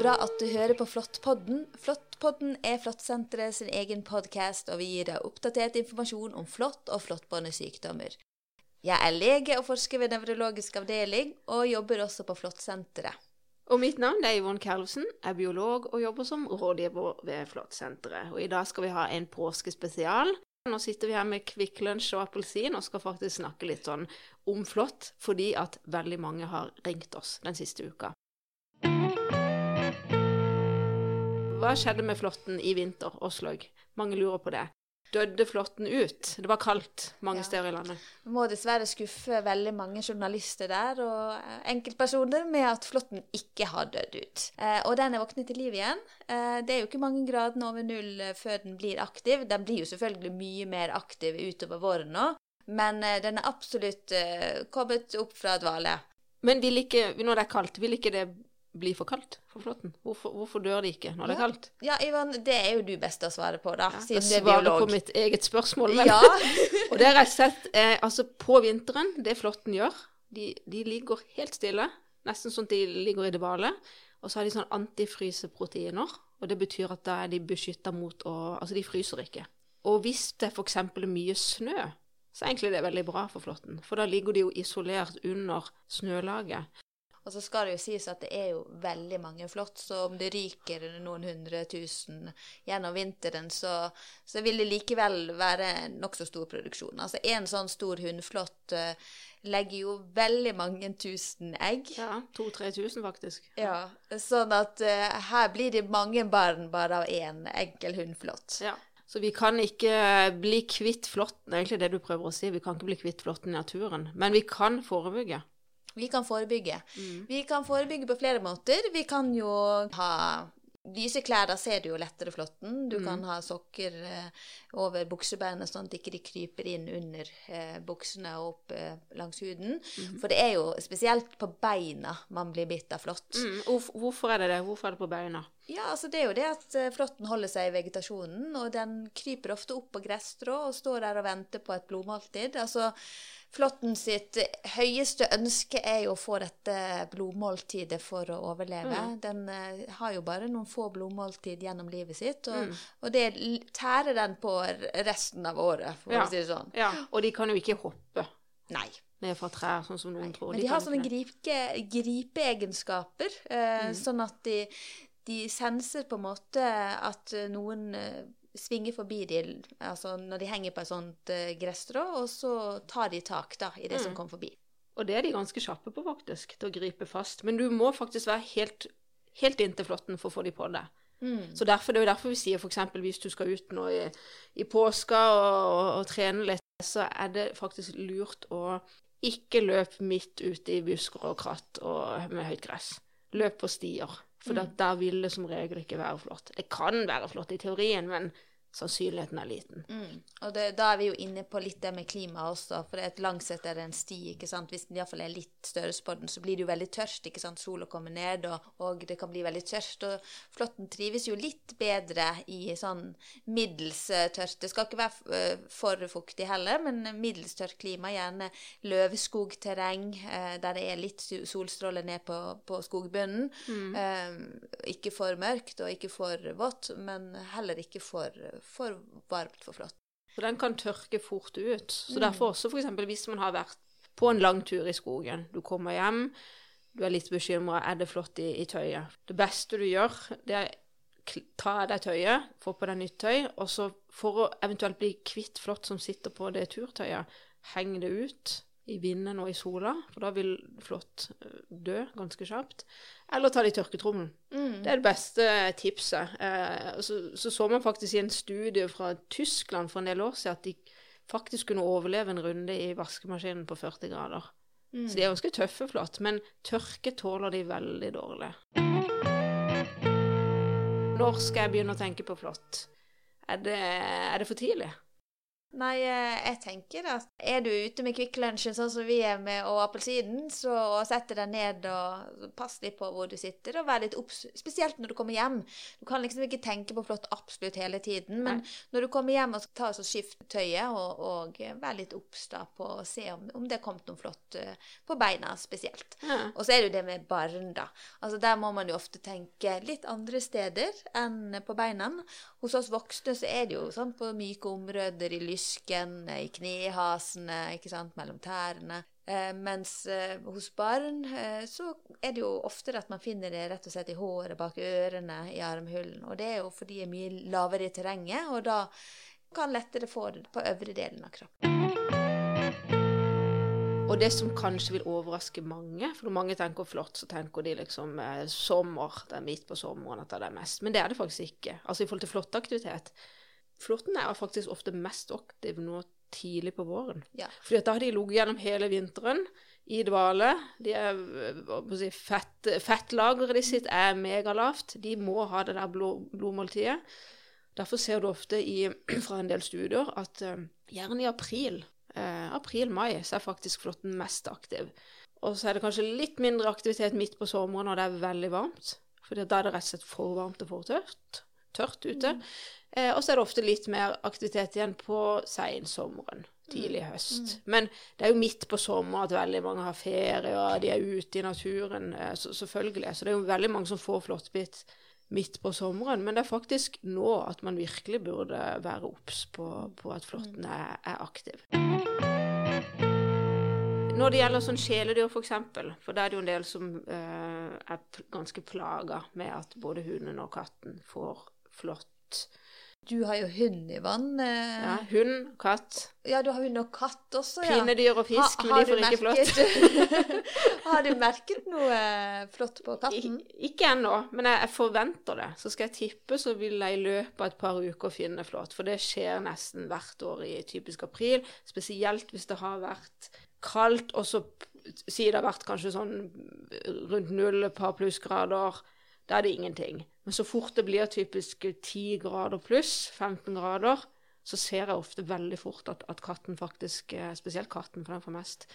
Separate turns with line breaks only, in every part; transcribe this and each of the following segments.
bra at du hører på Flåttpodden. Flåttpodden er Flåttsenteret sin egen podkast, og vi gir deg oppdatert informasjon om flått og flåttbårne sykdommer. Jeg er lege og forsker ved nevrologisk avdeling, og jobber også på Flåttsenteret.
Og mitt navn er Yvonne Kerlsen, er biolog og jobber som rådgiver ved Flåttsenteret. Og i dag skal vi ha en påskespesial. Nå sitter vi her med Kvikk Lunsj og appelsin og skal faktisk snakke litt sånn om flått, fordi at veldig mange har ringt oss den siste uka. Hva skjedde med flåtten i vinter, Åslaug? Mange lurer på det. Døde flåtten ut? Det var kaldt mange
Ja.
steder i landet.
Vi må dessverre skuffe veldig mange journalister der og enkeltpersoner med at flåtten ikke har dødd ut. Eh, og den er våknet til liv igjen. Eh, det er jo ikke mange gradene over null eh, før den blir aktiv. Den blir jo selvfølgelig mye mer aktiv utover våren nå, men den er absolutt kommet opp fra dvale.
Men vil ikke, når det er kaldt, vil ikke det bli for kaldt for flåtten? Hvorfor, hvorfor dør de ikke når det er kaldt?
Ja, Ivan, det er jo du best til å svare på, da,
Ja,
siden du er biolog.
på mitt eget spørsmål. vel?
Ja.
Og det har jeg sett eh, altså på vinteren, det flåtten gjør, de, de ligger helt stille, nesten sånn at de ligger i dvale, og så har de sånn antifryseproteiner, og det betyr at da er de beskytta mot å Altså, de fryser ikke. Og hvis det f.eks. er mye snø, så er egentlig det veldig bra for flåtten, for da ligger de jo isolert under snølaget.
Og så skal det jo sies at det er jo veldig mange flått, så om det ryker noen hundre tusen gjennom vinteren, så, så vil det likevel være nokså stor produksjon. Altså en sånn stor hunnflått uh, legger jo veldig mange tusen egg.
Ja, 2000-3000 faktisk.
Ja, sånn at uh, her blir det mange barn bare av én enkel hunnflått.
Ja. Så vi kan ikke bli kvitt flåtten, egentlig det du prøver å si. Vi kan ikke bli kvitt flåtten i naturen. Men vi kan forebygge.
Vi kan forebygge.
Mm.
Vi kan forebygge på flere måter. Vi kan jo ha lyse klær, da ser du jo lettere flåtten. Du kan ha sokker eh, over buksebeinet, sånn at ikke de kryper inn under eh, buksene og opp eh, langs huden. For det er jo spesielt på beina man blir bitt av flått.
Mm. Hvorfor er det det? Hvorfor er det på beina?
Ja, altså det er jo det at eh, flåtten holder seg i vegetasjonen, og den kryper ofte opp på gresstrå og står der og venter på et blodmåltid. Altså, flåtten sitt høyeste ønske er jo å få dette blodmåltidet for å overleve. Den uh, har jo bare noen få blodmåltid gjennom livet sitt, og, og det tærer den på resten av året, for
Ja.
å si det sånn.
Ja, og de kan jo ikke hoppe
Nei.
ned fra trær, sånn som noen tror.
Men de har sånne gripe, gripeegenskaper, eh, sånn at de, de senser på en måte at eh, noen svinger forbi de, altså når de henger på et sånt eh, gresstrå, og så tar de tak da, i det som kommer forbi.
Og det er de ganske kjappe på, faktisk, til å gripe fast. Men du må faktisk være helt, helt inntil flåtten for å få de på deg. Så derfor, Det er jo derfor vi sier f.eks. hvis du skal ut nå i, i påska og, og, og trene litt, så er det faktisk lurt å ikke løpe midt ute i busker og kratt og med høyt gress. Løp på stier, for da- der vil det som regel ikke være flott. Det kan være flott i teorien, men sannsynligheten er liten.
Mm. Og det, da er vi jo inne på litt det med klima også, for det et langsett er det en sti, ikke sant. Hvis den iallfall er litt størrelse på den, så blir det jo veldig tørst, ikke sant. Sola kommer ned, og, og det kan bli veldig tørst. Og flåtten trives jo litt bedre i sånn middels eh, tørt. Det skal ikke være eh, for fuktig heller, men middels tørt klima. Gjerne løvskogterreng eh, der det er litt solstråler solstråle ned på, på skogbunnen. Mm. ikke for mørkt og ikke for vått, men heller ikke for, for varmt for flott.
Og den kan tørke fort ut. Så derfor også f.eks. hvis man har vært på en lang tur i skogen, du kommer hjem, du er litt bekymra, er det flott i, i tøyet? Det beste du gjør, det er ta av deg tøyet, få på deg nytt tøy, og så for å eventuelt bli kvitt flått som sitter på det turtøyet, heng det ut i vinden og i sola, for da vil flått eh, dø ganske kjapt. Eller ta det i tørketrommelen. Det er det beste tipset. Eh, så, så så man faktisk i en studie fra Tyskland for en del år siden at de faktisk kunne overleve en runde i vaskemaskinen på 40 grader. Så de er ganske tøffe flått, men tørke tåler de veldig dårlig. Når skal jeg begynne å tenke på flått? Er er det for tidlig?
Nei, eh, jeg tenker at er du ute med Kvikk Lunsjen sånn som vi er med, og appelsinen, så sett deg ned og pass litt på hvor du sitter, og vær litt obs. Spesielt når du kommer hjem. Du kan liksom ikke tenke på flott absolutt hele tiden, men
Nei.
når du kommer hjem og tar så skift tøyet, og, og vær litt obs på å se om, om det er kommet noe flott eh, på beina spesielt.
Ja.
Og så er det jo det med barn, da. Altså Der må man jo ofte tenke litt andre steder enn på beina. Hos oss voksne så er det jo sånn på myke områder i lysken, i knehasene, ikke sant, mellom tærne. Eh, mens eh, hos barn eh, så er det jo oftere at man finner det rett og slett i håret bak ørene, i armhulen. Og det er jo fordi det er mye lavere i terrenget, og da kan lettere få det på øvre delen av kroppen.
Og det som kanskje vil overraske mange, for når mange tenker flott, så tenker de liksom eh, sommer, det er midt på sommeren at det er mest. Men det er det faktisk ikke. Altså i forhold til flåtteaktivitet. Flåtten er faktisk ofte mest aktiv nå tidlig på våren.
Ja.
Fordi da har de ligget gjennom hele vinteren i dvale. De er, si, fett, Fettlageret sitt er megalavt. De må ha det der blod, blodmåltidet. Derfor ser du ofte i, fra en del studier at eh, gjerne i april, eh, april-mai, så er faktisk flåtten mest aktiv. Og så er det kanskje litt mindre aktivitet midt på sommeren når det er veldig varmt. For da er det rett og slett for varmt og for tørt, tørt ute. Eh, og så er det ofte litt mer aktivitet igjen på seinsommeren, tidlig høst. Men det er jo midt på sommeren at veldig mange har ferie, og de er ute i naturen, eh, så, selvfølgelig. Så det er jo veldig mange som får flåttbitt midt på sommeren, men det er faktisk nå at man virkelig burde være obs på, på at flåtten er, er aktiv. Når det gjelder sånn kjæledyr, for eksempel, for da er det jo en del som eh, er ganske plaga med at både hunden og katten får flått.
Du har jo hund, Ivan. eh,
Ja, hund, katt,
Ja, du har hund og katt også, ja.
pinnedyr og fisk,
Ha-
men de får ikke flått.
har du merket noe eh, flott på katten?
Ik ikke ennå, men jeg, jeg forventer det. Så skal jeg tippe, så vil jeg i løpet av et par uker finne flått. For det skjer nesten hvert år i typisk april. Spesielt hvis det har vært kaldt, og så sier det har vært kanskje sånn rundt null, et par plussgrader. Da er det ingenting. Men så fort det blir typisk 10 grader pluss, 15 grader, så ser jeg ofte veldig fort at, at katten faktisk, eh, spesielt katten, for den får mest,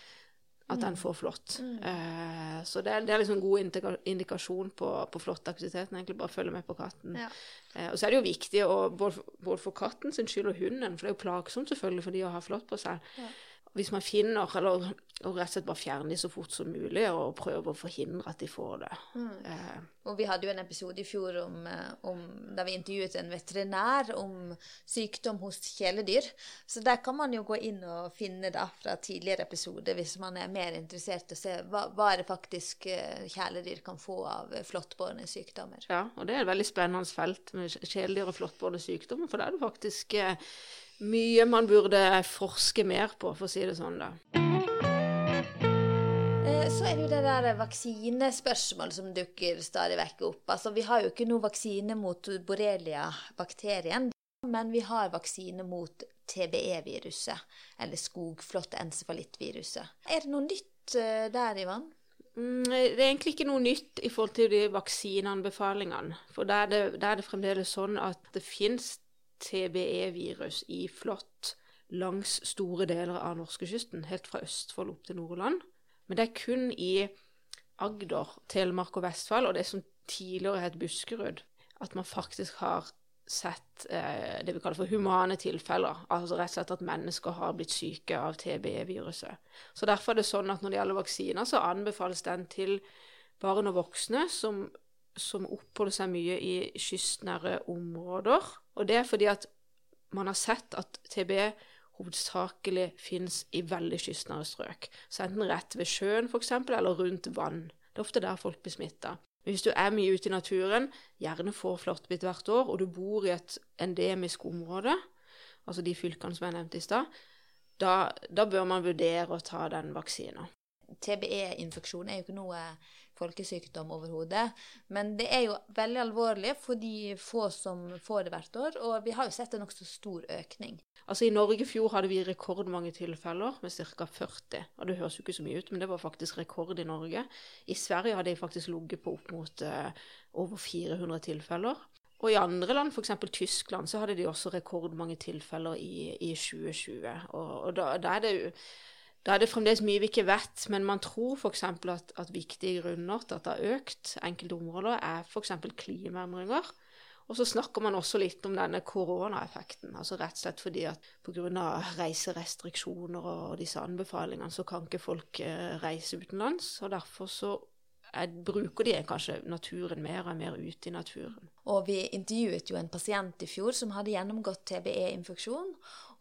at den får flått. Eh, så det er, det er liksom en god indikasjon på, på flåttaktiviteten. Egentlig bare følge med på katten.
Ja.
Eh, og så er det jo viktig, å, både, for- både for katten sin skyld og hunden, for det er jo plagsomt selvfølgelig for de å ha flått på seg.
Ja.
Hvis man finner, eller og rett og slett bare fjerne de så fort som mulig, og prøve å forhindre at de får det. Eh,
Og vi hadde jo en episode i fjor om, eh, om, da vi intervjuet en veterinær om sykdom hos kjæledyr. Så der kan man jo gå inn og finne da fra tidligere episoder hvis man er mer interessert i å se hva, hva er det faktisk eh, kjæledyr kan få av flåttbårne sykdommer.
Ja, og det er et veldig spennende felt med kjæledyr og flåttbårne sykdommer, for da er det faktisk eh, mye man burde forske mer på, for å si det sånn, da.
Eh, Så er det jo det der vaksinespørsmålet som dukker stadig vekk opp. Altså, vi har jo ikke noe vaksine mot borrelia-bakterien, men vi har vaksine mot TBE-viruset, eller skogflåttensefalittviruset. Er det noe nytt eh, der, Ivan?
Mm, Det er egentlig ikke noe nytt i forhold til de vaksineanbefalingene. For da er er det fremdeles sånn at det fins TBE-virus i flått langs store deler av norskekysten, helt fra Østfold opp til Nordland. Men det er kun i Agder, Telemark og Vestfold, og det som tidligere het Buskerud, at man faktisk har sett eh, det vi kaller for humane tilfeller. Altså rett og slett at mennesker har blitt syke av TBE-viruset. Så derfor er det sånn at når det gjelder vaksiner, så anbefales den til barn og voksne som, som oppholder seg mye i kystnære områder. Og det er fordi at man har sett at TB hovedsakelig finnes i veldig kystnære strøk. Så enten rett ved sjøen f.eks., eller rundt vann. Det er ofte der folk blir smitta. Hvis du er mye ute i naturen, gjerne får flåttbitt hvert år, og du bor i et endemisk område, altså de fylkene som jeg nevnte i stad, da, da bør man vurdere å ta den vaksina.
TBE-infeksjon er jo ikke noe folkesykdom overhodet, men det er jo veldig alvorlig for de få som får det hvert år, og vi har jo sett en nokså stor økning.
Altså I Norge i fjor hadde vi rekordmange tilfeller, med ca. 40. Og det høres jo ikke så mye ut, men det var faktisk rekord i Norge. I Sverige hadde de faktisk ligget på opp mot uh, over 400 tilfeller. Og i andre land, f.eks. Tyskland, så hadde de også rekordmange tilfeller i, i 2020. Og, og da, da, er det jo da er det fremdeles mye vi ikke vet, men man tror f.eks. At, at viktige grunner til at det har økt enkelte områder, er f.eks. klimaendringer. Og så snakker man også litt om denne koronaeffekten. altså Rett og slett fordi at pga. reiserestriksjoner og disse anbefalingene, så kan ikke folk eh, reise utenlands. Og derfor så er, bruker de kanskje naturen mer og mer ute i naturen.
Og vi intervjuet jo en pasient i fjor som hadde gjennomgått TBE-infeksjon.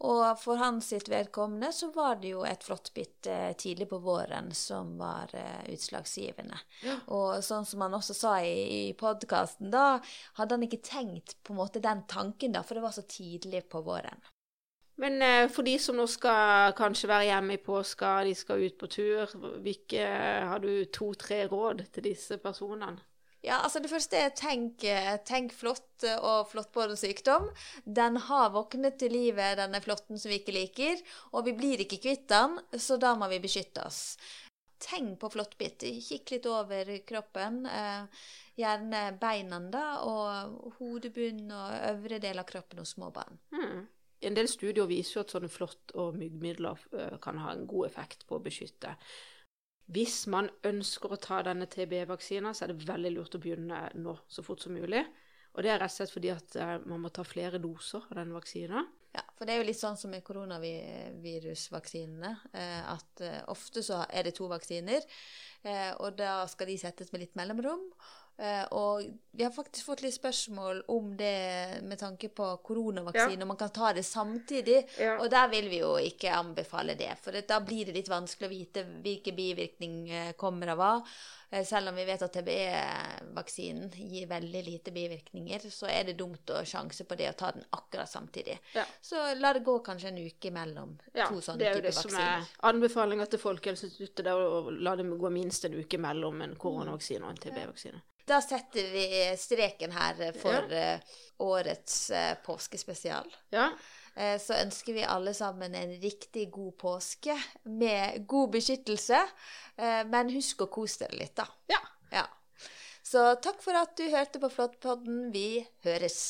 Og for hans sitt vedkommende så var det jo et flåttbitt tidlig på våren som var eh, utslagsgivende. Ja. Og sånn som han også sa i, i podkasten, da hadde han ikke tenkt på en måte den tanken, da, for det var så tidlig på våren.
Men eh, for de som nå skal kanskje være hjemme i påska, de skal ut på tur, hvilke har du to-tre råd til disse personene?
Ja, altså Det første er tenk, tenk flott og flåttbåren sykdom. Den har våknet til livet, denne flåtten som vi ikke liker. Og vi blir ikke kvitt den, så da må vi beskytte oss. Tenk på flåttbitt. Kikk litt over kroppen. Eh, gjerne beina da, og hodebunnen og øvre del av kroppen hos små barn.
Hmm. En del studier viser jo at sånne flått- og myggmidler eh, kan ha en god effekt på å beskytte. Hvis man ønsker å ta denne TB-vaksinen, så er det veldig lurt å begynne nå så fort som mulig. Og det er rett og slett fordi at eh, man må ta flere doser av denne vaksinen.
Ja, for det er jo litt sånn som med koronavirusvaksinene, eh, at ofte så er det to vaksiner, og da skal de settes med litt mellomrom. Uh, og vi har faktisk fått litt spørsmål om det med tanke på koronavaksine, ja. om man kan ta det samtidig. Ja. Og der vil vi jo ikke anbefale det, for da blir det litt vanskelig å vite hvilke bivirkninger kommer av hva. Uh, selv om vi vet at TBE-vaksinen gir veldig lite bivirkninger, så er det dumt å sjanse på det å ta den akkurat samtidig. Ja. Så la det gå kanskje en uke mellom to sånne typer vaksiner. Det er jo det som er
anbefalinga til Folkehelseinstituttet, å la det gå minst en uke mellom en koronavaksine og en TB-vaksine.
Da setter vi streken her for ja. Eh, årets eh, påskespesial. Ja. Eh, så ønsker vi alle sammen en riktig god påske med god beskyttelse. Men husk å kose dere litt, da. Ja. ja. Så takk for at du hørte på Flåttpodden. Vi høres.